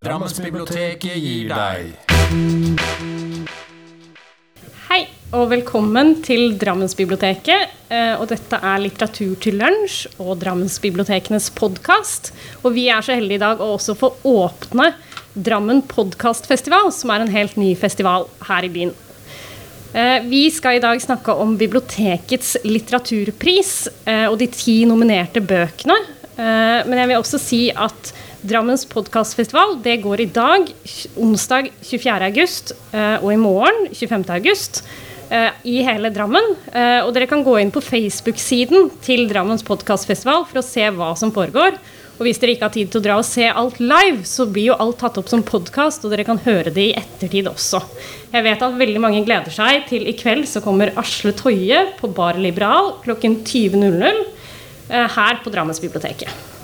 Drammensbiblioteket gir deg. Hei, og velkommen til Drammensbiblioteket. Eh, Og dette er Litteratur til lunsj og Drammensbibliotekenes podkast. Og vi er så heldige i dag å også få åpne Drammen podkastfestival, som er en helt ny festival her i byen. Eh, Vi skal i dag snakke om bibliotekets litteraturpris eh, og de ti nominerte bøkene. Men jeg vil også si at Drammens podkastfestival det går i dag, onsdag 24. august, eh, og i morgen 25. august. eh, I hele Drammen. Eh, Og dere kan gå inn på Facebook-siden til Drammens podkastfestival for å se hva som foregår. Og hvis dere ikke har tid til å dra og se alt live, så blir jo alt tatt opp som podkast, og dere kan høre det i ettertid også. Jeg vet at veldig mange gleder seg til i kveld så kommer Asle Toje på Bar Liberal klokken 20.00 eh, her på Drammensbiblioteket.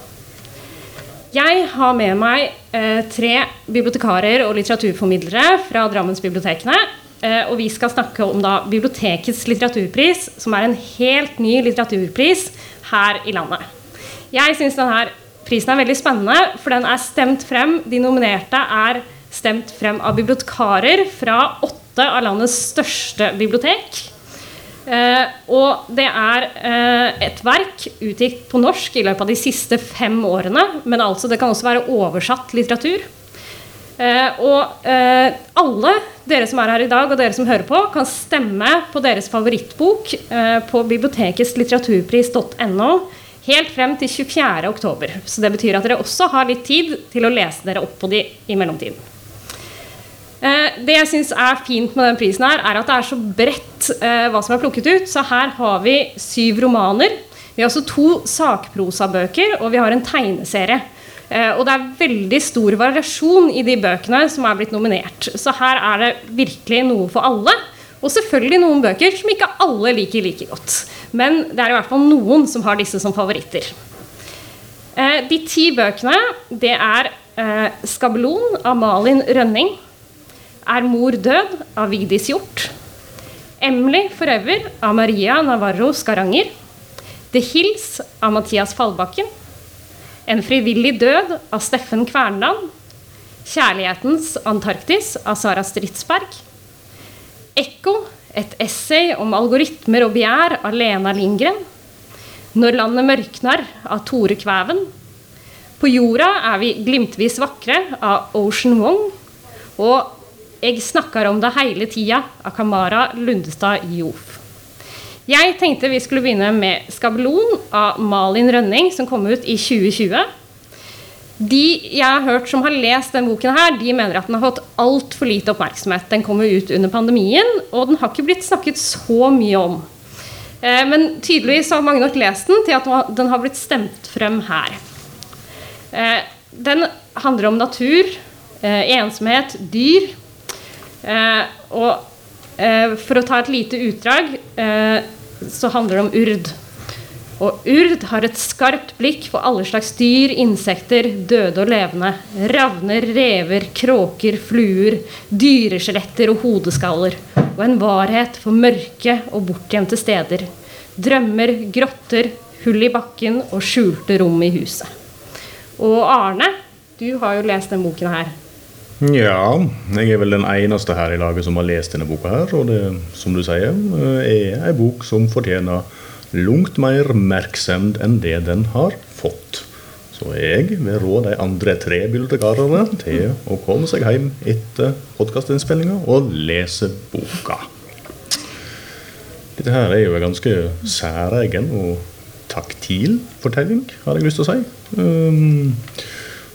Jeg har med meg eh, tre bibliotekarer og litteraturformidlere fra Drammensbibliotekene. Eh, og vi skal snakke om da bibliotekets litteraturpris, som er en helt ny litteraturpris her i landet. Jeg syns denne prisen er veldig spennende, for den er stemt frem. De nominerte er stemt frem av bibliotekarer fra åtte av landets største bibliotek. Eh, og det er eh, et verk utgitt på norsk i løpet av de siste fem årene. Men altså, det kan også være oversatt litteratur. Eh, og eh, alle dere som er her i dag, og dere som hører på, kan stemme på deres favorittbok eh, på biblioteketslitteraturpris.no helt frem til 24. oktober. Så det betyr at dere også har litt tid til å lese dere opp på de i mellomtiden. Eh, det jeg syns er fint med den prisen, her er at det er så bredt eh, hva som er plukket ut. Så her har vi syv romaner. Vi har også to sakprosabøker, og vi har en tegneserie. Eh, og det er veldig stor variasjon i de bøkene som er blitt nominert. Så her er det virkelig noe for alle. Og selvfølgelig noen bøker som ikke alle liker like godt. Men det er i hvert fall noen som har disse som favoritter. De ti bøkene, det er 'Skabelon' av Malin Rønning. 'Er mor død' av Vigdis Hjort. 'Emily Forever' av Maria Navarro Skaranger. 'The Hills' av Mathias Fallbakken. 'En frivillig død' av Steffen Kverneland. 'Kjærlighetens Antarktis' av Sara Stridsberg. 'Ekko', et essay om algoritmer og begjær av Lena Lindgren. 'Når landet mørknar' av Tore Kvæven. 'På jorda er vi glimtvis vakre' av Ocean Wong. Og 'Jeg snakker om det hele tida' Kamara Lundestad Jof. Jeg tenkte vi skulle begynne med 'Skabelon' av Malin Rønning, som kom ut i 2020. De jeg har hørt som har lest denne boken, her, de mener at den har fått altfor lite oppmerksomhet. Den kom ut under pandemien, og den har ikke blitt snakket så mye om. Eh, Men tydeligvis har mange nok lest den til at den har blitt stemt frem her. Eh, Den handler om natur, eh, ensomhet, dyr. Eh, Og eh, for å ta et lite utdrag, eh, så handler det om urd. Og urd har et skarpt blikk for alle slags dyr, insekter, døde og levende. Ravner, rever, kråker, fluer, dyreskjeletter og hodeskaller. Og en varhet for mørke og bortgjemte steder. Drømmer, grotter, hull i bakken og skjulte rom i huset. Og Arne, du har jo lest denne boken her. Ja, jeg er vel den eneste her i laget som har lest denne boka her. Og det, som du sier, er ei bok som fortjener langt mer merksemd enn det den har fått. Så jeg vil rå de andre tre bibliotekarene til å komme seg hjem etter podkastinnspillinga og lese boka. Dette her er jo en ganske særegen og taktil fortelling, har jeg lyst til å si. Um,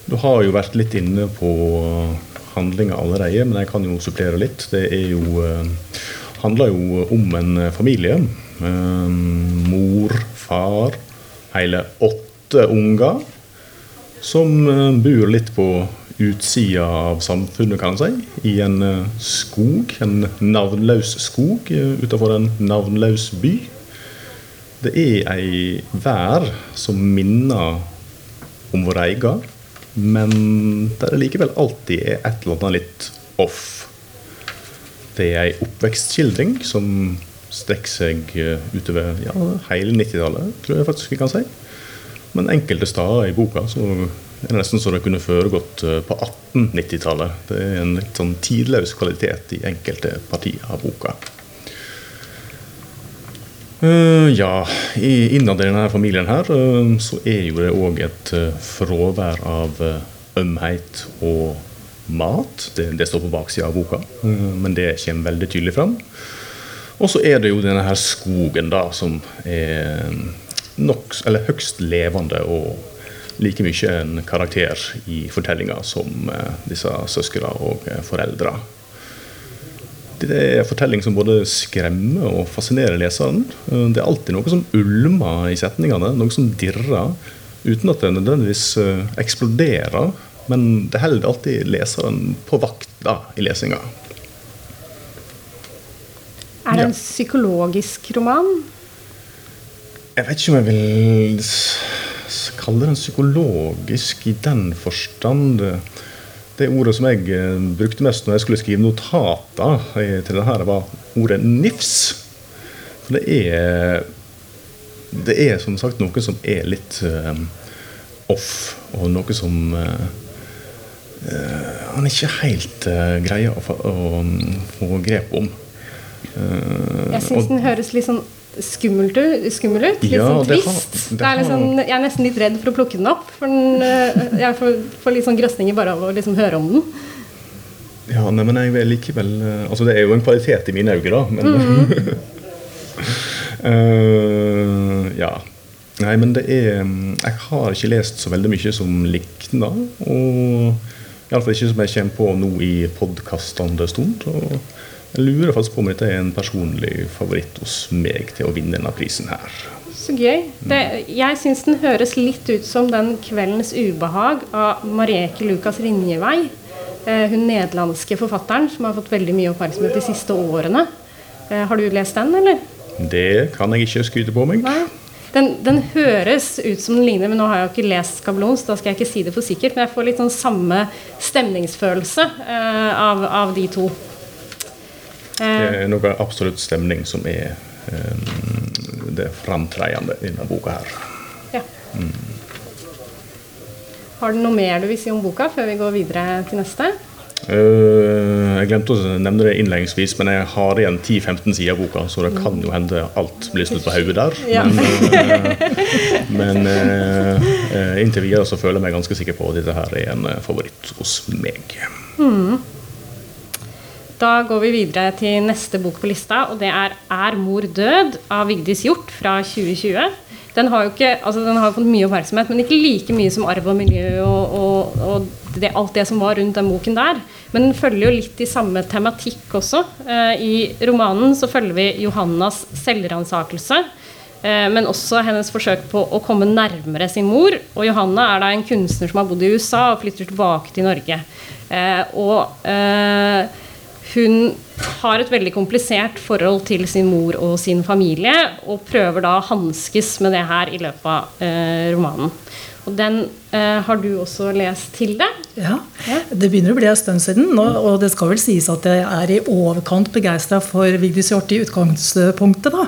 du har jo vært litt inne på handlinga allerede, men jeg kan jo supplere litt. Det er jo, eh, handler jo om en familie. Eh, mor, far, hele åtte unger. Som eh, bor litt på utsida av samfunnet, kan en si. I en eh, skog. En navnløs skog eh, utenfor en navnløs by. Det er ei vær som minner om vår egen, men der det likevel alltid er et eller annet litt off. Det er ei oppvekstskildring som strekker seg eh, utover ja, hele 90-tallet, tror jeg faktisk vi kan si. Men enkelte steder i boka så Det er nesten så det kunne foregått eh, på 1890-tallet. Det er en litt sånn tidløs kvalitet i enkelte partier av boka. Uh, ja, innad i denne familien her uh, så er jo det òg et uh, fravær av ømhet og mat. Det, det, står på baksida av boka, men det kommer veldig tydelig fram. Og så er det jo denne her skogen da, som er nok, eller høgst levende og like mye en karakter i fortellinga som disse søsknene og foreldra. Det er en fortelling som både skremmer og fascinerer leseren. Det er alltid noe som ulmer i setningene, noe som dirrer, uten at det nødvendigvis eh, eksploderer. Men det holder alltid leseren på vakt da, i lesinga. Er det en psykologisk roman? Jeg vet ikke om jeg vil kalle den psykologisk i den forstand. Det ordet som jeg eh, brukte mest når jeg skulle skrive notater til denne, var ordet nifs. For det er Det er som sagt noe som er litt uh, off, og noe som uh, uh, han ikke helt greier å å få grep om. jeg syns den høres litt sånn skummelt skummel ut. Litt ja, sånn trist. Det det er Liksom, jeg er nesten litt redd for å plukke den opp. For den, eh, jeg får, får litt sånn grøsninger bare av å liksom høre om den. Ja, nei, men jeg vil likevel eh, Altså, det er jo en kvalitet i mine øyne, da. Men mm. uh, Ja. Nei, men det er Jeg har ikke lest så veldig mye som likner. Og iallfall ikke som jeg kommer på nå i podkastende stund. Og jeg lurer faktisk på om dette er en personlig favoritt hos meg til å vinne denne prisen her. Så gøy. Det, jeg syns den høres litt ut som den 'Kveldens ubehag' av Marieke Lukas Rinjevei. Eh, hun nederlandske forfatteren som har fått veldig mye oppmerksomhet de siste årene. Eh, har du lest den, eller? Det kan jeg ikke skryte på meg. Nei. Den, den, høres ut som den ligner, men nå har jeg jo ikke lest skabelon, så da skal jeg ikke si det for sikkert. Men jeg får litt sånn samme stemningsfølelse eh, av, av de to. Det er noe absolutt stemning som er um, det framtredende i denne boka her. Ja. Mm. Har du noe mer du vil si om boka før vi går videre til neste? Uh, jeg glemte å nevne det innledningsvis, men jeg har igjen 10-15 sider av boka, så det kan jo hende alt blir snudd på hodet der. Ja. Men, uh, men uh, inntil videre så føler jeg meg ganske sikker på at dette her er en favoritt hos meg. Mm. Da går vi videre til neste bok på lista, og det er 'Er mor død?' av Vigdis Hjort fra 2020. Den har jo ikke, altså den har fått mye oppmerksomhet, men ikke like mye som arv og miljø og, og, og det, alt det som var rundt den boken der. Men den følger jo litt i samme tematikk også. Eh, I romanen så følger vi Johannas selvransakelse. Eh, men også hennes forsøk på å komme nærmere sin mor. Og Johanna er da en kunstner som har bodd i USA og flytter tilbake til Norge. Eh, og eh, hun har et veldig komplisert forhold til sin mor og sin familie, og prøver da å hanskes med det her i løpet av eh, romanen. Og den eh, har du også lest, Tilde? Ja, det begynner å bli en stund siden. Og, og det skal vel sies at jeg er i overkant begeistra for Vigdis Hjorth i utgangspunktet. da.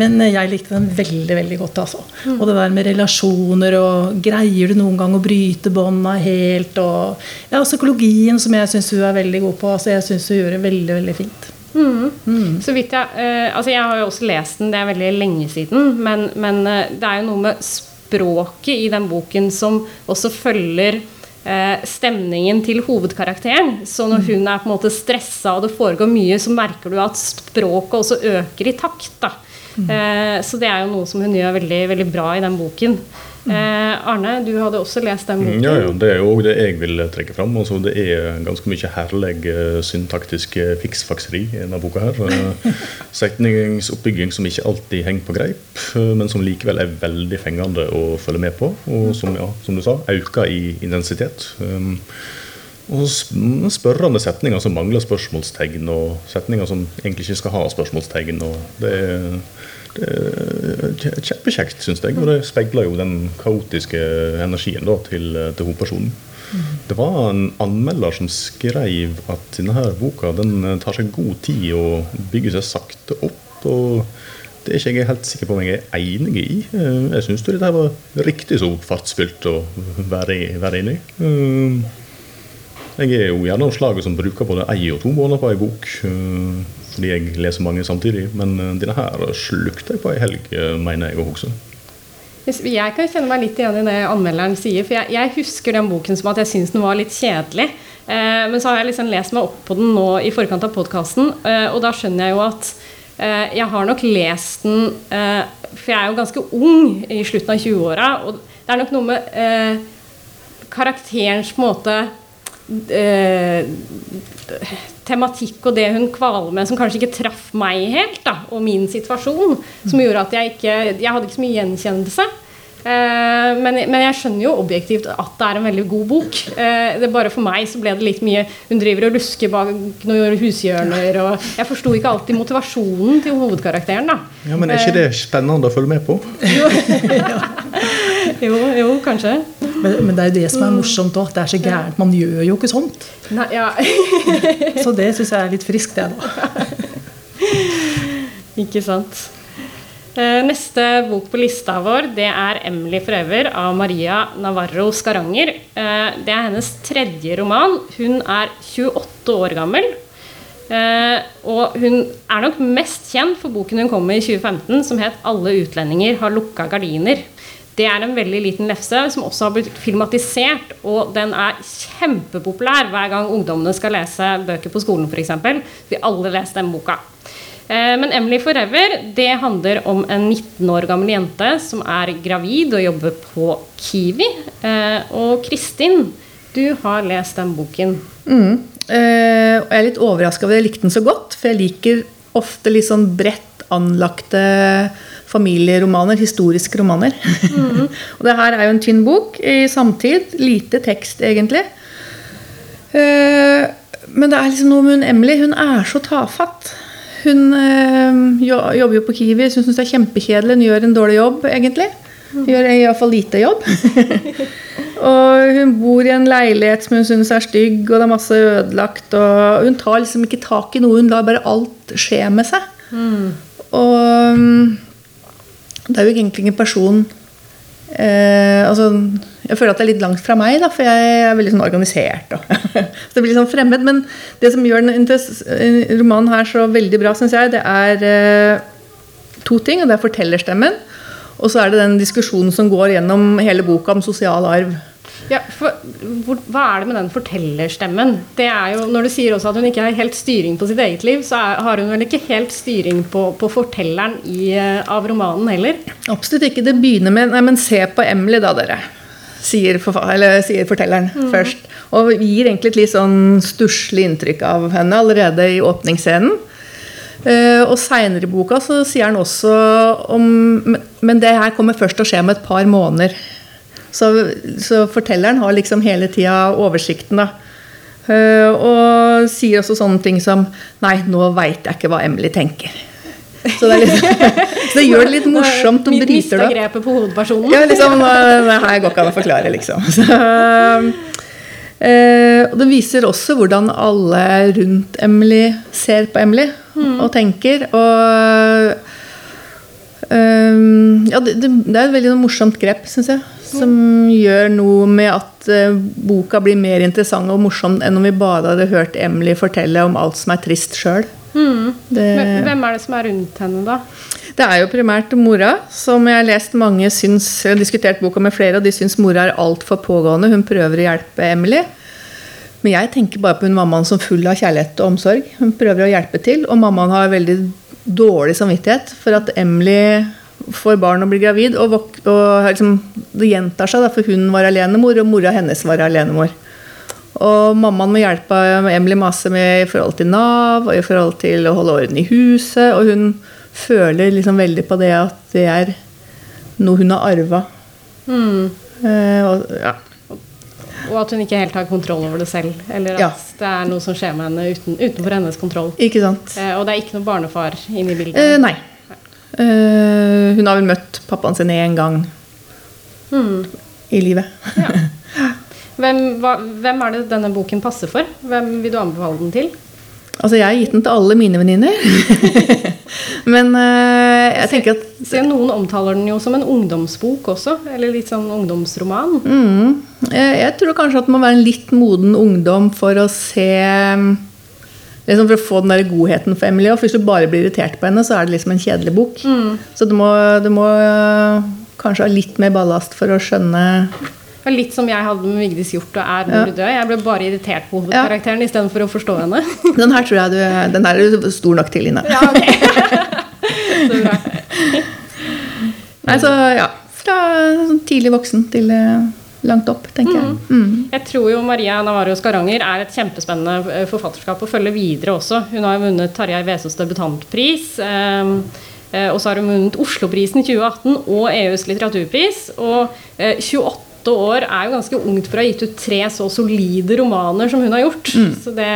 Men jeg likte den veldig veldig godt. altså. Mm. Og det der med relasjoner og Greier du noen gang å bryte bånda helt? Og ja, psykologien, som jeg syns hun er veldig god på. altså Jeg syns hun gjør det veldig, veldig fint. Mm. Mm. Så vidt jeg, eh, altså jeg har jo også lest den, det er veldig lenge siden. Men, men eh, det er jo noe med språket i den boken som også følger eh, stemningen til hovedkarakteren. Så når hun er på en måte stressa og det foregår mye, så merker du at språket også øker i takt. da. Mm. Eh, så det er jo noe som hun gjør veldig, veldig bra i den boken. Eh, Arne, du hadde også lest den boken. Ja, ja det er jo det jeg vil trekke fram. Altså, det er ganske mye herlig uh, syntaktisk uh, fiksfakseri i denne boka. her. Uh, setningsoppbygging som ikke alltid henger på greip, men som likevel er veldig fengende å følge med på. Og som, ja, som du sa, øker i intensitet. Og spørrende setninger som mangler spørsmålstegn, og setninger som egentlig ikke skal ha spørsmålstegn. og det er kjempekjekt, syns jeg. Og det speiler jo den kaotiske energien da, til, til hovedpersonen. Mm. Det var en anmelder som skrev at denne boka den tar seg god tid og bygger seg sakte opp. og det er ikke jeg helt sikker på om jeg er enig i. Eh, Jeg syns dette var riktig så fartsfylt å være, være inne i. Eh, Jeg er jo gjerne av slaget som bruker både én og to måneder på ei bok. Fordi jeg leser mange samtidig. Men eh, denne her slukte jeg på ei helg, eh, mener jeg å huske. Jeg kan kjenne meg litt igjen i det anmelderen sier. For jeg, jeg husker den boken som at jeg syns den var litt kjedelig. Eh, men så har jeg liksom lest meg opp på den nå i forkant av podkasten, eh, og da skjønner jeg jo at eh, jeg har nok lest den eh, For jeg er jo ganske ung i slutten av 20-åra, og det er nok noe med karakterens måte eh, tematikk og det hun kvaler med, som kanskje ikke traff meg helt, da, og min situasjon, som gjorde at jeg ikke Jeg hadde ikke så mye gjenkjennelse. Eh, men, men jeg skjønner jo objektivt at det er en veldig god bok. Eh, det bare For meg så ble det litt mye Hun driver og lusker bak noen hushjørner, og jeg forsto ikke alltid motivasjonen til hovedkarakteren. da Ja, Men er ikke det spennende å følge med på? Jo, jo kanskje. Men, men det er jo det som er morsomt òg. Det er så gærent. Man gjør jo ikke sånt. Nei, ja. Så det syns jeg er litt friskt, det, da. Ikke sant. Eh, Neste bok på lista vår det er 'Emily Forever' av Maria Navarro Skaranger. Eh, Det er hennes tredje roman. Hun er 28 år gammel. Eh, og hun er nok mest kjent for boken hun kom med i 2015, som het 'Alle utlendinger har lukka gardiner'. Det er en veldig liten lefse som også har blitt filmatisert, og den er kjempepopulær hver gang ungdommene skal lese bøker på skolen, f.eks. Vi alle leser den boka. Eh, Men Emily Forever det handler om en 19 år gammel jente som er gravid og jobber på Kiwi. Eh, Og Kristin, du har lest den boken. Mm. Eh, og jeg er litt overraska over at jeg likte den så godt, for jeg liker ofte litt sånn bredt anlagte familieromaner, historiske romaner. og det her er jo en tynn bok i samtid. Lite tekst, egentlig. Uh, men det er liksom noe med hun Emily. Hun er så tafatt. Hun øh, jobber jo på Kiwi, syns hun er kjempekjedelig. Hun gjør en dårlig jobb, egentlig. Hun gjør iallfall lite jobb. og hun bor i en leilighet som hun syns er stygg, og det er masse ødelagt. Og hun tar liksom ikke tak i noe, hun lar bare alt skje med seg. Og mm, det er jo egentlig ingen person eh, altså, Jeg føler at det er litt langt fra meg, da, for jeg er veldig sånn organisert. Så det blir sånn fremmed. Men det som gjør denne eh, romanen her så veldig bra, syns jeg, det er eh, to ting. og Det er fortellerstemmen. Og så er det den diskusjonen som går gjennom hele boka om sosial arv. Ja, for, hvor, hva er det med den fortellerstemmen? Det er jo, Når du sier også at hun ikke har helt styring på sitt eget liv, så er, har hun vel ikke helt styring på, på fortelleren i, eh, av romanen heller? Absolutt ikke. Det begynner med Nei, men se på Emily, da, dere. Sier, eller, sier fortelleren først. Og gir egentlig et litt sånn stusslig inntrykk av henne allerede i åpningsscenen. Uh, og seinere i boka så sier han også om men- Men det her kommer først til å skje om et par måneder. Så, så fortelleren har liksom hele tida oversikten, da. Eh, og sier også sånne ting som Nei, nå veit jeg ikke hva Emily tenker. Så det, liksom, så det gjør det litt morsomt om det opp. grepet på hovedpersonen? Ja, liksom, det her går ikke an å forklare, liksom. Så, eh, og det viser også hvordan alle rundt Emily ser på Emily og tenker. Og ja, det, det, det er et veldig morsomt grep, syns jeg. Som gjør noe med at eh, boka blir mer interessant og morsom enn om vi bare hadde hørt Emily fortelle om alt som er trist sjøl. Mm. Hvem er det som er rundt henne, da? Det er jo primært mora, som jeg har lest mange syns Jeg har diskutert boka med flere, og de syns mora er altfor pågående. Hun prøver å hjelpe Emily. Men jeg tenker bare på hun mammaen som full av kjærlighet og omsorg. Hun prøver å hjelpe til, og mammaen har veldig dårlig samvittighet for at Emily får barn og blir gravid. Og, vok- og liksom, det gjentar seg, da, for hun var alenemor, og mora hennes var alenemor. Og mammaen må hjelpe Emily masse med i forhold til Nav og i forhold til å holde orden i huset. Og hun føler liksom veldig på det at det er noe hun har arva. Eh, og, ja. Og at hun ikke helt har kontroll over det selv? Eller at Ja. det er noe som skjer med henne uten, utenfor hennes kontroll? Ikke sant? Eh, og det er ikke noe barnefar inne i bildet? Eh, nei. Eh, hun har vel møtt pappaen sin én gang i livet. Hvem, hva, hvem er det denne boken passer for? Hvem vil du anbefale den til? Altså, jeg har gitt den til alle mine venninner. Men eh, jeg tenker at Se, noen omtaler den jo som en ungdomsbok også. Eller litt sånn ungdomsroman. mm, jeg, jeg tror kanskje at det må være en litt moden ungdom for å se liksom For å få den der godheten for Emily. Og hvis du bare blir irritert på henne, så er det liksom en kjedelig bok. Så du må, du må eh, kanskje ha litt mer ballast for å skjønne det litt som jeg hadde med Vigdis gjort og er når ja. død. Jeg ble bare irritert på hovedkarakteren ja. istedenfor å forstå henne. den her tror jeg du Den her er du stor nok til, Ine. Ja, okay. så bra. Nei, så ja. Fra tidlig voksen til eh, langt opp, tenker mm. jeg. Mm. Jeg tror jo Maria Navarro Skaranger er et kjempespennende eh, forfatterskap å følge videre også. Hun har vunnet Tarjei Vesaas debutantpris. Um, og så har hun vunnet Osloprisen i 2018 og EUs litteraturpris. Og 28 åtte år er jo ganske ungt for å ha gitt ut tre så solide romaner som hun har gjort. Mm. Så det,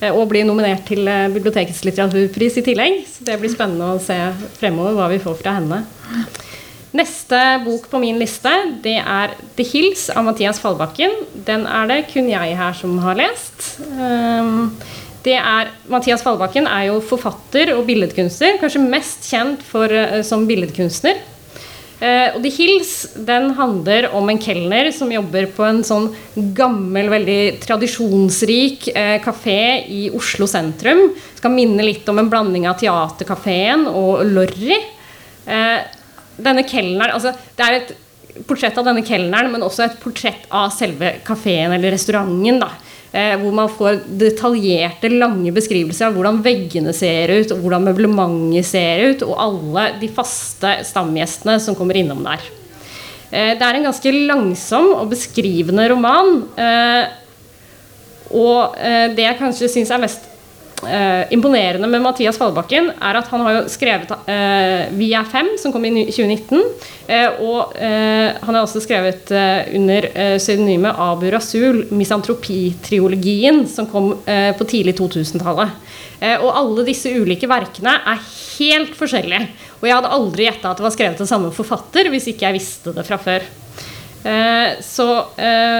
eh, og blir nominert til eh, Bibliotekets litteraturpris i tillegg. Så det blir spennende å se fremover hva vi får fra henne. Neste bok på min liste det er 'The Hills' av Mathias Fallbakken. Den er det kun jeg her som har lest. Ehm, er, Mathias Fallbakken er jo forfatter og billedkunstner. Kanskje mest kjent for, eh, som billedkunstner. Eh, og The Hills den handler om en kelner som jobber på en sånn gammel, veldig tradisjonsrik eh, kafé i Oslo sentrum. Skal minne litt om en blanding av Teaterkafeen og Lorry. Eh, denne altså Det er et portrett av denne kelneren, men også et portrett av selve kafeen eller restauranten. da Hvor man får detaljerte, lange beskrivelser av hvordan veggene ser ut, og hvordan møblementet ser ut, og alle de faste stamgjestene som kommer innom der. Eh, det er en ganske langsom og beskrivende roman. eh, Og eh, det jeg kanskje syns er mest eh, imponerende med Mathias Fallbakken, er at han har jo skrevet eh, 'Vi er fem', som kom i 2019. Eh, og eh, han har også skrevet eh, under eh, pseudonymet Abu Rasul, 'Misantropitriologien', som kom eh, på tidlig 2000-tallet. Eh, og alle disse ulike verkene er helt forskjellige. Og jeg hadde aldri gjetta at det var skrevet av samme forfatter hvis ikke jeg visste det fra før. Så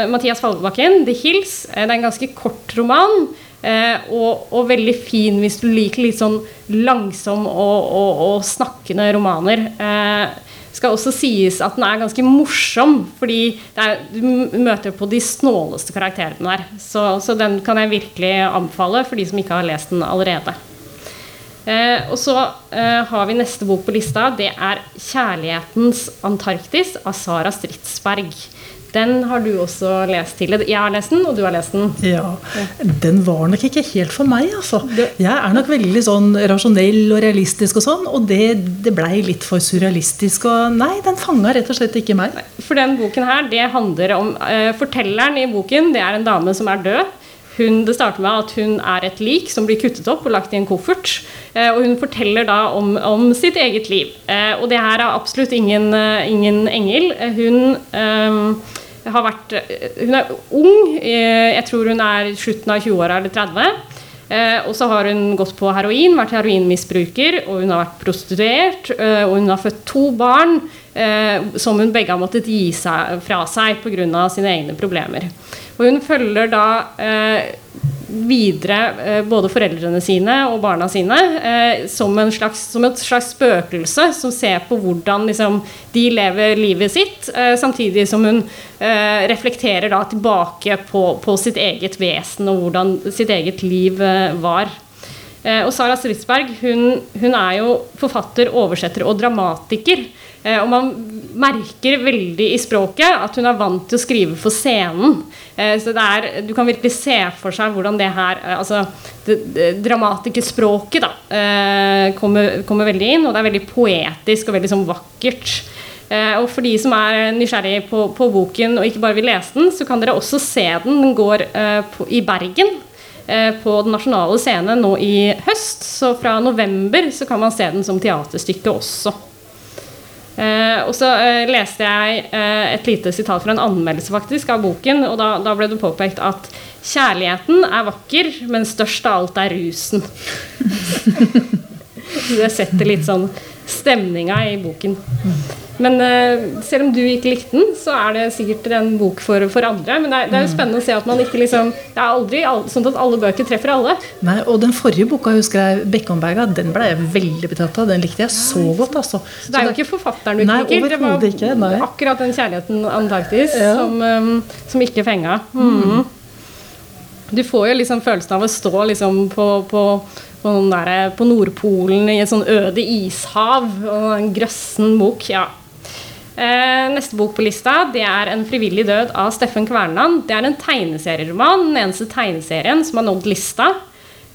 Mathias Fallbakken, 'The Hills', det er en ganske kort roman. Eh, og, og veldig fin hvis du liker litt sånn langsom og, og, og snakkende romaner. Eh, skal også sies at den er ganske morsom, fordi er, du møter på de snåleste karakterene der. Så, så den kan jeg virkelig anbefale for de som ikke har lest den allerede. Eh, og så eh, har vi neste bok på lista. Det er 'Kjærlighetens Antarktis' av Sara Stridsberg. Den har du også lest til. Jeg har lest den, og du har lest den. Ja, Den var nok ikke helt for meg, altså. Jeg er nok veldig sånn rasjonell og realistisk og sånn, og det, det blei litt for surrealistisk. Og nei, den fanga rett og slett ikke meg. For den boken her, det handler om uh, Fortelleren i boken, det er en dame som er død. Hun, det starter med at hun er et lik som blir kuttet opp og lagt i en koffert. Eh, og hun forteller da om, om sitt eget liv. Eh, og det her er absolutt ingen, ingen engel. Hun eh, har vært eh, Hun er ung. eh, jeg tror hun er slutten av 20-åra eller 30. Eh, og så har hun gått på heroin, vært heroinmisbruker, og hun har vært prostituert. Og hun har født to barn som hun begge har måttet gi seg fra seg pga. sine egne problemer. Og hun følger da eh, videre eh, både foreldrene sine og barna sine eh, som, slags, som et slags spøkelse som ser på hvordan liksom, de lever livet sitt, eh, samtidig som hun eh, reflekterer da tilbake på, på sitt eget vesen og hvordan sitt eget liv eh, var. Eh, og Sara Stridsberg hun, hun er jo forfatter, oversetter og dramatiker. Eh, og man merker veldig i språket at hun er vant til å skrive for scenen. Eh, så er, du kan virkelig se for seg hvordan det her altså, Dramatikerspråket da, kommer, kommer veldig inn, og det er veldig poetisk og veldig sånn vakkert. Og for de som er nysgjerrig på, på boken og ikke bare vil lese den, så kan dere også se den. Den går i Bergen på Den nasjonale scene nå i høst. Så fra november så kan man se den som teaterstykke også. Eh, og så eh, leste jeg eh, et lite sitat fra en anmeldelse faktisk av boken, og da, da ble det påpekt at kjærligheten er vakker, men størst av alt er rusen. det setter litt sånn stemninga i boken. Men uh, selv om du ikke likte den, så er det sikkert en bok for, for andre. Men det er, det er jo spennende å se at man ikke liksom Det er aldri sånn at alle bøker treffer alle. Nei, og den forrige boka hun skrev, 'Bekkomberga', den ble jeg veldig betatt av. Den likte jeg så godt. altså. Så det er jo ikke forfatteren du Nei, liker. Det var ikke, nei. akkurat den kjærligheten Antarktis Ja. som, um, som ikke fenga. Mm. Du får jo liksom følelsen av å stå liksom på, på, på Nordpolen i et sånn øde ishav og en grøssen bok. Ja. Eh, neste bok på lista det er 'En frivillig død' av Steffen Kverneland. Det er en tegneserieroman, den eneste tegneserien som har nådd lista.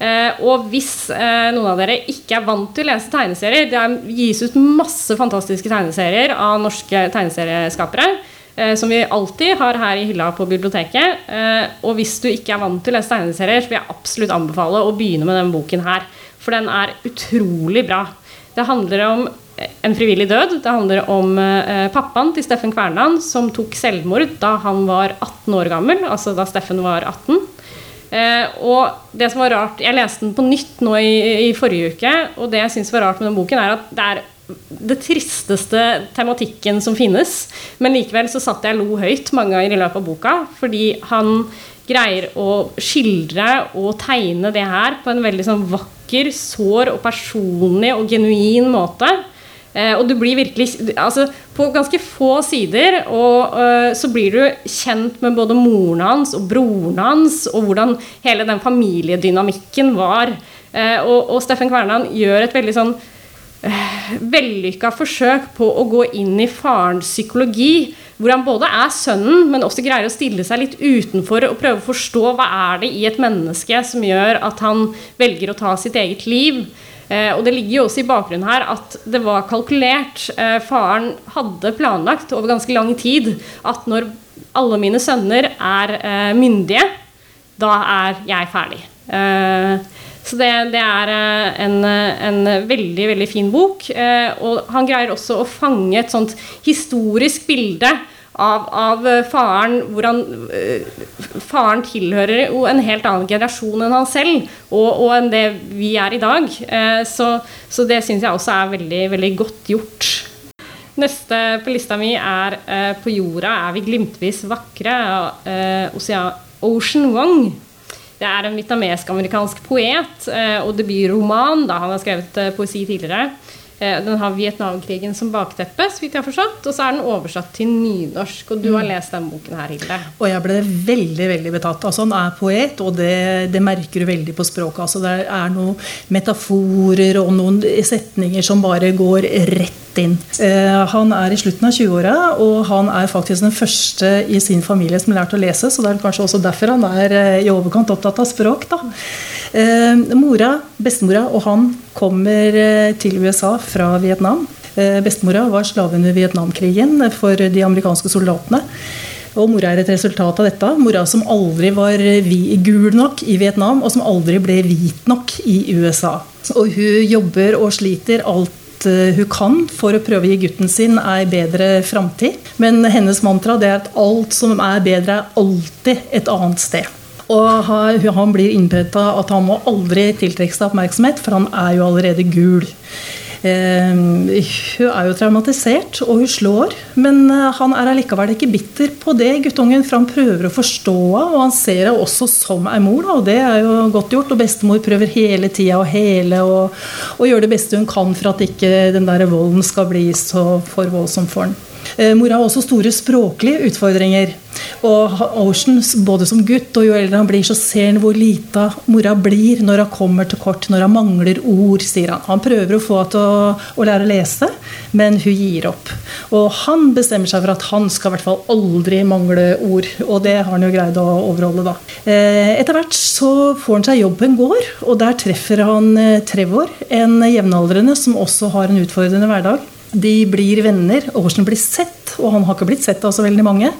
Eh, og hvis eh, noen av dere ikke er vant til å lese tegneserier Det er, gis ut masse fantastiske tegneserier av norske tegneserieskapere. eh, som vi alltid har her i hylla på biblioteket. Eh, og hvis du ikke er vant til å lese tegneserier, så vil jeg absolutt anbefale å begynne med denne boken her. For den er utrolig bra. Det handler om en frivillig død. Det handler om eh, pappaen til Steffen Kverneland som tok selvmord da han var 18 år gammel. Altså da Steffen var 18. Eh, og det som var rart Jeg leste den på nytt nå i, i forrige uke, og det jeg syns var rart med den boken, er at det er det tristeste tematikken som finnes. Men likevel så satt jeg lo høyt mange ganger i løpet av boka, fordi han greier å skildre og tegne det her på en veldig sånn vakker, sår og personlig og genuin måte. Eh, og du blir virkelig altså På ganske få sider og, eh, så blir du kjent med både moren hans og broren hans, og hvordan hele den familiedynamikken var. Eh, og, og Steffen Kvernan gjør et veldig sånn eh, vellykka forsøk på å gå inn i farens psykologi. Hvor han både er sønnen, men også greier å stille seg litt utenfor og prøve å forstå hva er det i et menneske som gjør at han velger å ta sitt eget liv. Eh, og det ligger jo også i bakgrunnen her at det var kalkulert. Eh, faren hadde planlagt over ganske lang tid at når alle mine sønner er eh, myndige, da er jeg ferdig. Eh, så det, det er eh, en, en veldig, veldig fin bok. Eh, og han greier også å fange et sånt historisk bilde av, av eh, faren hvor han eh, Faren tilhører jo en helt annen generasjon enn han selv, og, og enn det vi er i dag. Eh, så, så det syns jeg også er veldig, veldig godt gjort. Neste på lista mi er eh, 'På jorda er vi glimtvis vakre' av eh, Ocean Wong. Det er en vietnamesk-amerikansk poet eh, og debutroman. da Han har skrevet poesi tidligere. Eh, den har Vietnamkrigen som bakteppe, så vidt jeg har forstått. Og så er den oversatt til nynorsk. Og du har lest den boken her, Hilde. Og jeg ble veldig veldig betatt. Altså, han er poet, og det, det merker du veldig på språket. Altså, det er noen metaforer og noen setninger som bare går rett inn. Eh, han er i slutten av 20-åra, og han er faktisk den første i sin familie som har lært å lese, så det er kanskje også derfor han er eh, i overkant opptatt av språk. Da. Eh, mora, bestemora og han kommer eh, til USA fra Vietnam. Eh, bestemora var slave under Vietnamkrigen for de amerikanske soldatene. Og mora er et resultat av dette. Mora som aldri var gul nok i Vietnam, og som aldri ble hvit nok i USA. Og hun jobber og sliter alt eh, hun kan for å prøve å gi gutten sin ei bedre framtid. Men hennes mantra det er at alt som er bedre, er alltid et annet sted. Og han blir innprenta at han må aldri tiltrekke seg oppmerksomhet, for han er jo allerede gul. Eh, hun er jo traumatisert, og hun slår. Men eh, han er allikevel ikke bitter på det, guttungen, for han prøver å forstå henne. Og han ser henne også som ei mor, og det er jo godt gjort. Og bestemor prøver hele tida å hele og, og gjøre det beste hun kan for at ikke den der volden skal bli så for voldsom for han. Eh, Mora har også store språklige utfordringer. Og Ocean, både som gutt og jo eldre han blir, så ser han hvor lita mora blir når hun kommer til kort, når hun mangler ord, sier han. Han prøver å få henne til å, å lære å lese, men hun gir opp. Og han bestemmer seg for at han skal i hvert fall aldri mangle ord, og det har han jo greid å overholde, da. Eh, Etter hvert så får han seg jobb på en gård, og der treffer han eh, Trevor, en jevnaldrende som også har en utfordrende hverdag. De blir venner. Ocean blir sett og han har ikke blitt sett av så veldig mange.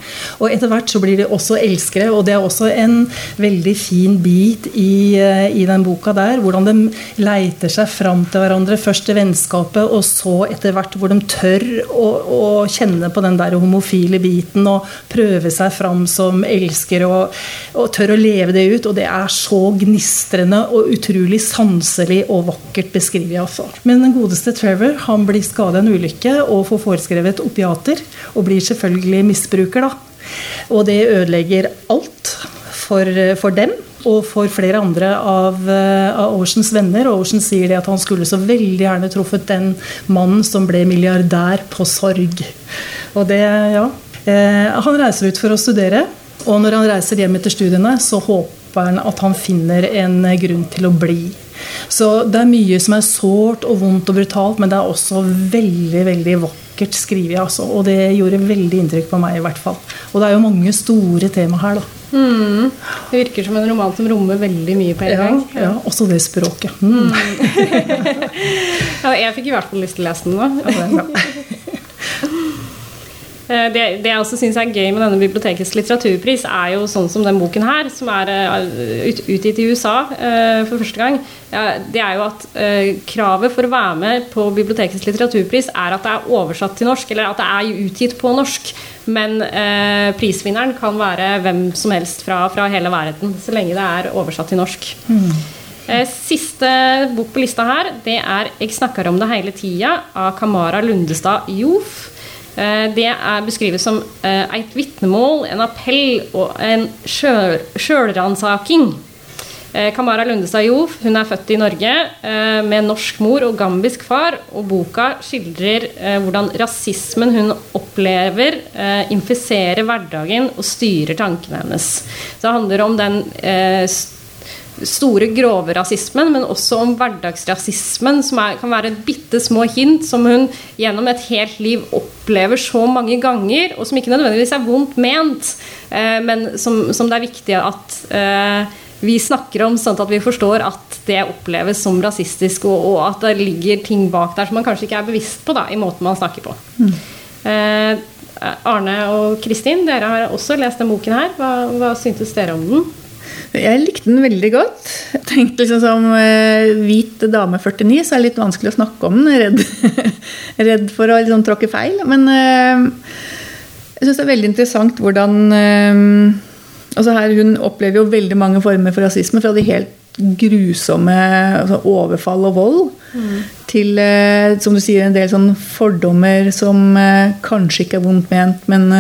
Og etter hvert så blir de også elskere, og det er også en veldig fin bit i, eh, i den boka der. Hvordan de leiter seg fram til hverandre. Først til vennskapet, og så etter hvert hvor de tør å, å kjenne på den der homofile biten og prøve seg fram som elskere og, og tør å leve det ut. Og det er så gnistrende og utrolig sanselig og vakkert beskrevet. Altså. Men den godeste Trevor han blir skadet i en ulykke og får foreskrevet opiater. Og blir selvfølgelig misbruker, da. Og det ødelegger alt for, for dem og for flere andre av, av, Oceans venner. Og Ocean sier det at han skulle så veldig gjerne truffet den mannen som ble milliardær på sorg. Og det, ja. Eh, han reiser ut for å studere, og når han reiser hjem etter studiene, så håper han at han finner en grunn til å bli. Så det er mye som er sårt og vondt og brutalt, men det er også veldig, veldig vakkert skrevet. Altså. Og det gjorde veldig inntrykk på meg, i hvert fall. Og det er jo mange store tema her, da. Mm. Det virker som en roman som rommer veldig mye på en ja, gang. Ja, også det språket. Mm. ja, jeg fikk i hvert fall lyst til å lese den nå. Det Eh, det, det, jeg også syns er gøy med denne bibliotekets litteraturpris, er jo sånn som den boken her, som er uh, utgitt i USA uh, for første gang. Det er jo at kravet for å være med på bibliotekets litteraturpris er at det er oversatt til norsk, eller at det er utgitt på norsk. Men prisvinneren kan være hvem som helst fra, fra, hele verden, så lenge det er oversatt til norsk. Mm. Siste bok på lista her, det er 'Jeg snakker om det hele tida' av Kamara Lundestad Jof. Eh, det er beskrives som eh, et vitnemål, en appell og en sjølransaking. Eh, Kamara Lundestad Jof hun er født i Norge med norsk mor og gambisk far. og Boka skildrer hvordan rasismen hun opplever, infiserer hverdagen og styrer tankene hennes. Det handler om den store, grove rasismen, men også om hverdagsrasismen, som er, kan være bitte små hint som hun gjennom et helt liv opplever så mange ganger, og som ikke nødvendigvis er vondt ment, eh, men som, som, det er viktig at eh, vi snakker om, sånn at vi forstår at det oppleves som rasistisk, og, og, at det ligger ting bak der som man kanskje ikke er bevisst på da, i måten man snakker på. Mm. Eh, Arne og Kristin, dere har også lest denne boken her. Hva, hva syntes dere om den? Jeg likte den veldig godt. Jeg tenkte liksom Som uh, hvit dame 49 så er det litt vanskelig å snakke om den. Redd, redd for å liksom, tråkke feil. Men uh, jeg syns det er veldig interessant hvordan uh, altså her, Hun opplever jo veldig mange former for rasisme. Fra de helt grusomme altså overfall og vold mm. til som du sier, en del sånn fordommer som kanskje ikke er vondt ment, men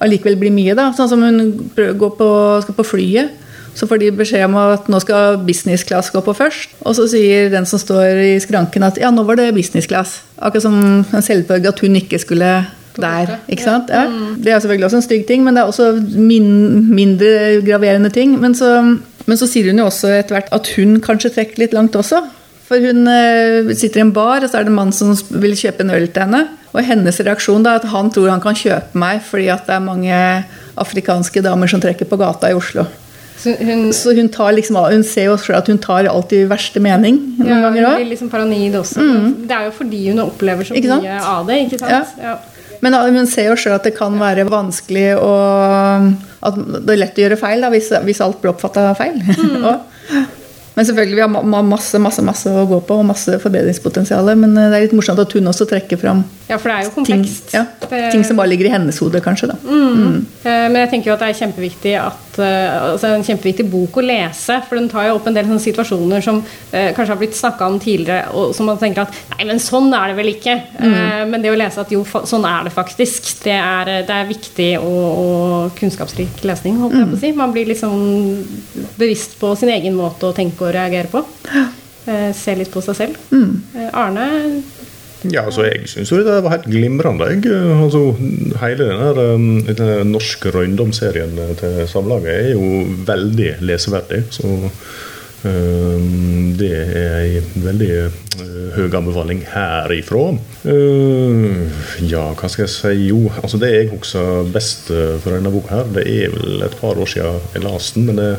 allikevel blir mye. da, Sånn som hun går på, skal på flyet så får de beskjed om at nå skal business class gå på først. Og så sier den som står i skranken at ja, nå var det business class. Akkurat som en selvfølge at hun ikke skulle der. ikke sant? Ja. Mm. Det er selvfølgelig også en stygg ting, men det er også min, mindre graverende ting. Men så, men så sier hun jo også etter hvert at hun kanskje trekker litt langt også. For hun uh, sitter i en bar, og så er det en mann som vil kjøpe en øl til henne. Og hennes reaksjon da, er at han tror han kan kjøpe meg fordi at det er mange afrikanske damer som trekker på gata i Oslo. Så hun, så hun, liksom, hun ser jo selv at hun tar alltid i verste mening. noen ja, ganger Hun blir liksom paranoid også. Mm. Det er jo fordi hun opplever så mye av det. ikke sant? Ja. Ja. Men hun ser jo sjøl at det kan være vanskelig å At det er lett å gjøre feil da, hvis, hvis alt blir oppfatta feil. Mm. Men selvfølgelig, vi har masse masse, masse å gå på og masse forbedringspotensial. Men eh, det er litt morsomt at hun også trekker fram ja, for det er jo komplekst. Ting, ja, ting som bare ligger i hennes hode, kanskje. Da. Mm. Mm. Eh, men jeg tenker jo at det er kjempeviktig at, eh, altså en kjempeviktig bok å lese. For den tar jo opp en del sånne situasjoner som eh, kanskje har blitt snakka om tidligere, og som man tenker at nei, men sånn er det vel ikke. Mm. Eh, men det å lese at jo, sånn er det faktisk, det er, det er viktig og, og, kunnskapsrik lesning, holdt jeg på å si. Man blir liksom bevisst på sin egen måte å tenke og reagere på. Eh, se litt på seg selv. Mm. Eh, Arne? Ja, altså Jeg syns det var helt glimrende. Jeg. Altså, hele den, der, denne norske røyndomsserien til Samlaget er jo veldig leseverdig. Så det er en veldig høy anbefaling herifra. Ja, hva skal jeg si? Jo, altså det jeg husker best for denne boka, her, det er vel et par år siden jeg leste den. men det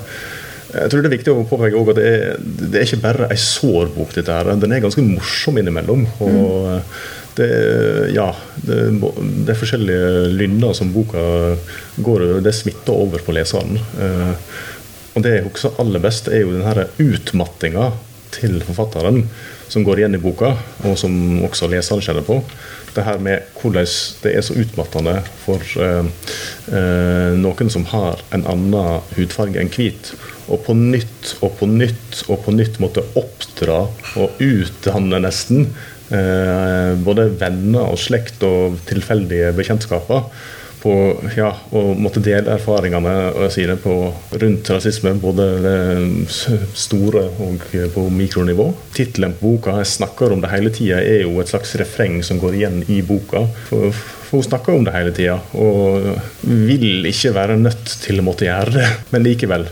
Jeg tror det er viktig å påpeke at det er, det er ikke bare ei sår bok, dette her. Den er ganske morsom innimellom. og det, ja, det, det, er forskjellige lynder som boka går Det smitter over på leseren. Og det jeg husker aller best, er jo den utmattinga til forfatteren som går igjen i boka, og som også leseren kjenner på. Det her med hvordan det er så utmattende for eh, eh, noen som har en annen hudfarge enn hvit, og på nytt og på nytt og på nytt måtte oppdra og utdanne nesten eh, både venner og slekt og tilfeldige bekjentskaper på ja, å måtte dele erfaringene sine på, rundt rasisme, både store og på mikronivå. Tittelen på boka 'Jeg snakker om det hele tida' er jo et slags refreng som går igjen i boka. For, for hun snakker om det hele tida, og vil ikke være nødt til å måtte gjøre det, men likevel.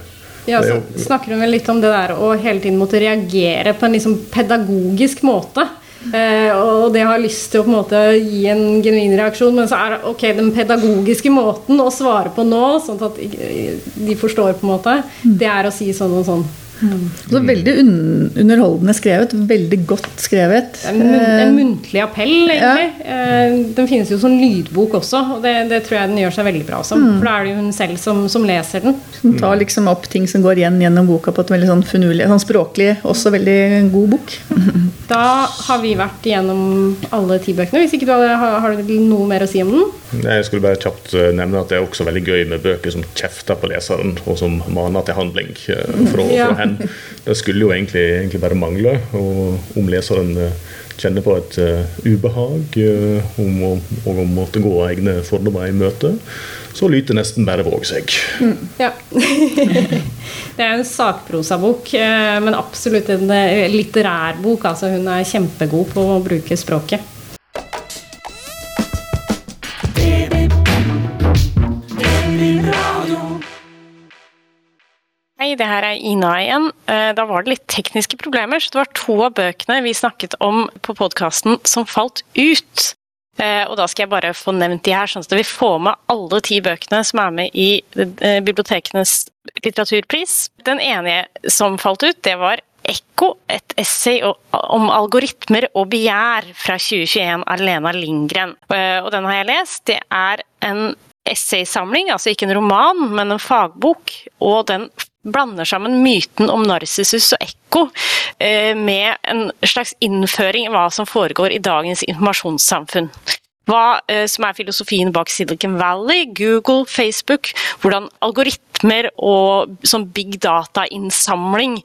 Ja, så snakker hun vel litt om det der å hele tiden måtte reagere på en liksom pedagogisk måte. Eh, og det har lyst til å på en måte gi en genuin reaksjon, men så er det ok, den pedagogiske måten å svare på nå, sånn at de forstår, på en måte, det er å si sånn og sånn. Mm. Så veldig un underholdende skrevet. Veldig godt skrevet. En, mun en eh, muntlig appell, egentlig. Ja. Eh, den finnes jo som lydbok også, og det, det, tror jeg den gjør seg veldig bra som. Mm. For da er det jo hun selv som, som leser den. Hun tar liksom opp ting som går igjen gjennom boka på et veldig sånn finurlig, sånn språklig, også veldig god bok. Da har vi vært igjennom alle ti bøkene. Hvis ikke du har, har du noe mer å si om den? Jeg skulle bare kjapt eh, nevne at det er også veldig gøy med bøker som kjefter på leseren, og som maner til handling. For å, for Det skulle jo egentlig, egentlig, bare mangle. Og om leseren eh, kjenner på et uh, ubehag uh, om å, og om måtte gå egne fordommer i møte, så lyter nesten bare våg seg. Mm, ja. det er en sakprosabok, men absolutt en litterær bok. Altså, hun er kjempegod på å bruke språket. Hei, det her er Ina igjen. Eh, da var det litt tekniske problemer, så det var to av bøkene vi snakket om på podkasten som falt ut. Eh, og da skal jeg bare få nevnt de her, sånn at vi får med alle ti bøkene som er med i eh, bibliotekenes litteraturpris. Den ene som falt ut, det var Ekko, et essay om algoritmer og begjær fra 2021 av Lena Lindgren. Og den har jeg lest. Det er en essaysamling, altså ikke en roman, men en fagbok. Og den blander sammen myten om Narsissus og Ekko eh, med en slags innføring i hva som foregår i dagens informasjonssamfunn. Hva eh, som er filosofien bak Silicon Valley, Google, Facebook. Hvordan algoritmer og sånn big data-innsamling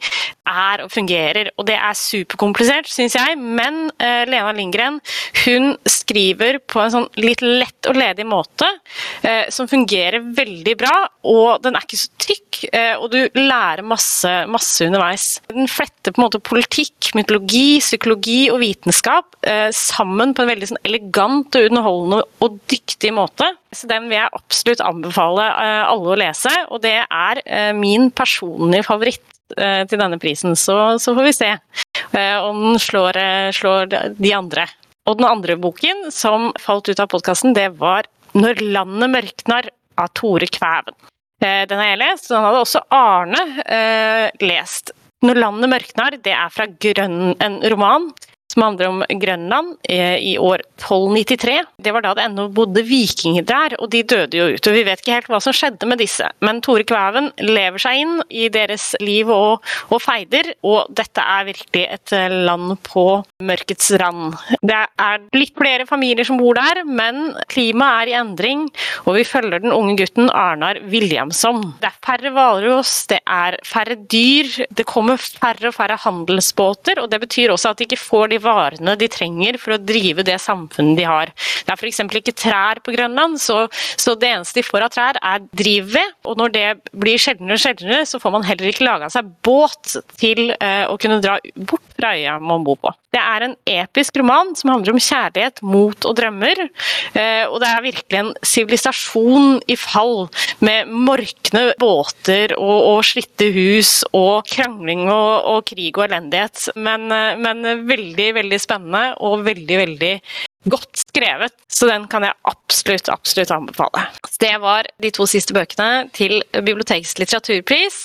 er og fungerer. Og det er superkomplisert, syns jeg, men eh, Lena Lindgren hun skriver på en sånn litt lett og ledig måte eh, som fungerer veldig bra, og den er ikke så tykk, uh, og du lærer masse, masse underveis. Den fletter på en måte politikk, mytologi, psykologi og vitenskap sammen på en veldig sånn elegant og underholdende og dyktig måte. Så den vil jeg absolutt anbefale alle å lese, og det er min personlige favoritt Eh, til denne prisen, så, så får vi se eh, om den slår, eh, slår, de andre. Og den andre boken som falt ut av podkasten, det var 'Når landet mørknar' av Tore Kvæven. Den har jeg lest, og den hadde også Arne eh, lest. 'Når landet mørknar' det er fra Grønn, en roman som handler om Grønland i år 1293. Det var da det ennå bodde vikinger der, og de døde jo ut. og Vi vet ikke helt hva som skjedde med disse, men Tore Kvæven lever seg inn i deres liv og, og feider, og dette er virkelig et land på mørkets rand. Det er litt flere familier som bor der, men klimaet er i endring, og vi følger den unge gutten Arnar Williamson. Det er færre hvalross, det er færre dyr, det kommer færre og færre handelsbåter, og det betyr også at de ikke får de varene de trenger for å drive det samfunnet de har. Det er f.eks. ikke trær på Grønland, så, så, det eneste de får av trær, er drivved. Og når det blir sjeldnere og sjeldnere, så får man heller ikke laga seg båt til eh, å kunne dra bort fra øya man bor på. Det er en episk roman som handler om kjærlighet, mot og drømmer. Uh, og det er virkelig en sivilisasjon i fall, med morkne båter og, og slitte hus og krangling og, og krig og elendighet. Men, uh, men veldig veldig, spennende og veldig, veldig godt skrevet. Så den kan jeg absolutt, absolutt anbefale. Det var de to siste bøkene til Bibliotekets litteraturpris.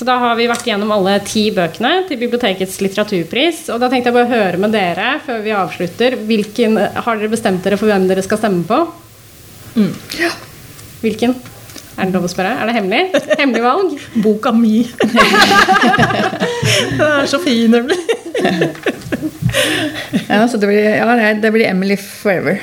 Så da har vi vært gjennom alle ti bøkene til bibliotekets litteraturpris. Og da tenkte jeg bare å høre med dere før vi avslutter. Hvilken, har dere bestemt dere for hvem dere skal stemme på? Mm. Ja. Hvilken? Er det lov å spørre? Er det hemmelig? Hemmelig valg? Boka mi. Det er så fin, nemlig. ja, så det blir, ja, det blir Emily Forever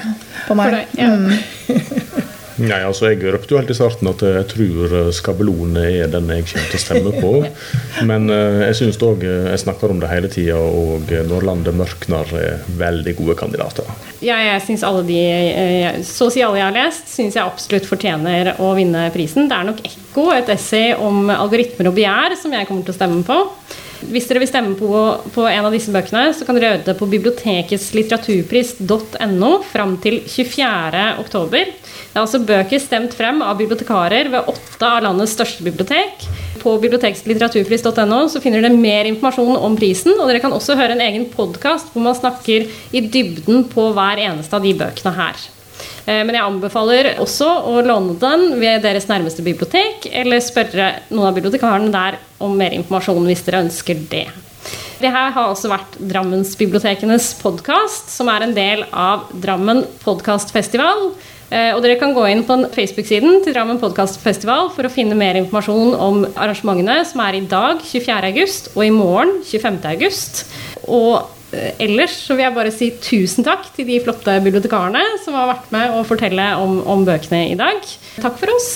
på meg. For deg, ja. mm. Nei, altså Jeg røpte jo helt i starten at jeg tror eh, Skabelone er den jeg kommer til å stemme på. Men eh, jeg syns òg Jeg snakker om det hele tida, og Når landet mørkner er veldig gode kandidater. Ja, jeg synes alle de, eh, Så å si alle jeg har lest, syns jeg absolutt fortjener å vinne prisen. Det er nok Ekko, et essay om algoritmer og begjær, som jeg kommer til å stemme på. Hvis dere vil stemme på, på en av disse bøkene, så kan dere gjøre det på biblioteketslitteraturpris.no fram til 24. oktober. Det er altså bøker stemt frem av bibliotekarer ved åtte av landets største bibliotek. På biblioteketslitteraturpris.no så finner dere mer informasjon om prisen, og dere kan også høre en egen podkast hvor man snakker i dybden på hver eneste av de bøkene her. Eh, Men jeg anbefaler også å låne den ved deres nærmeste bibliotek, eller spørre noen av bibliotekarene der om mer informasjon hvis dere ønsker det. Det her har også vært Drammensbibliotekenes podkast, som er en del av Drammen podkastfestival. Eh, Og dere kan gå inn på Facebook-siden til Drammen podkastfestival for å finne mer informasjon om arrangementene som er i dag, 24. august, og i morgen, 25. august. Og ellers så vil jeg bare si tusen takk til de flotte bibliotekarene som har vært med å fortelle om, om bøkene i dag. Takk for oss.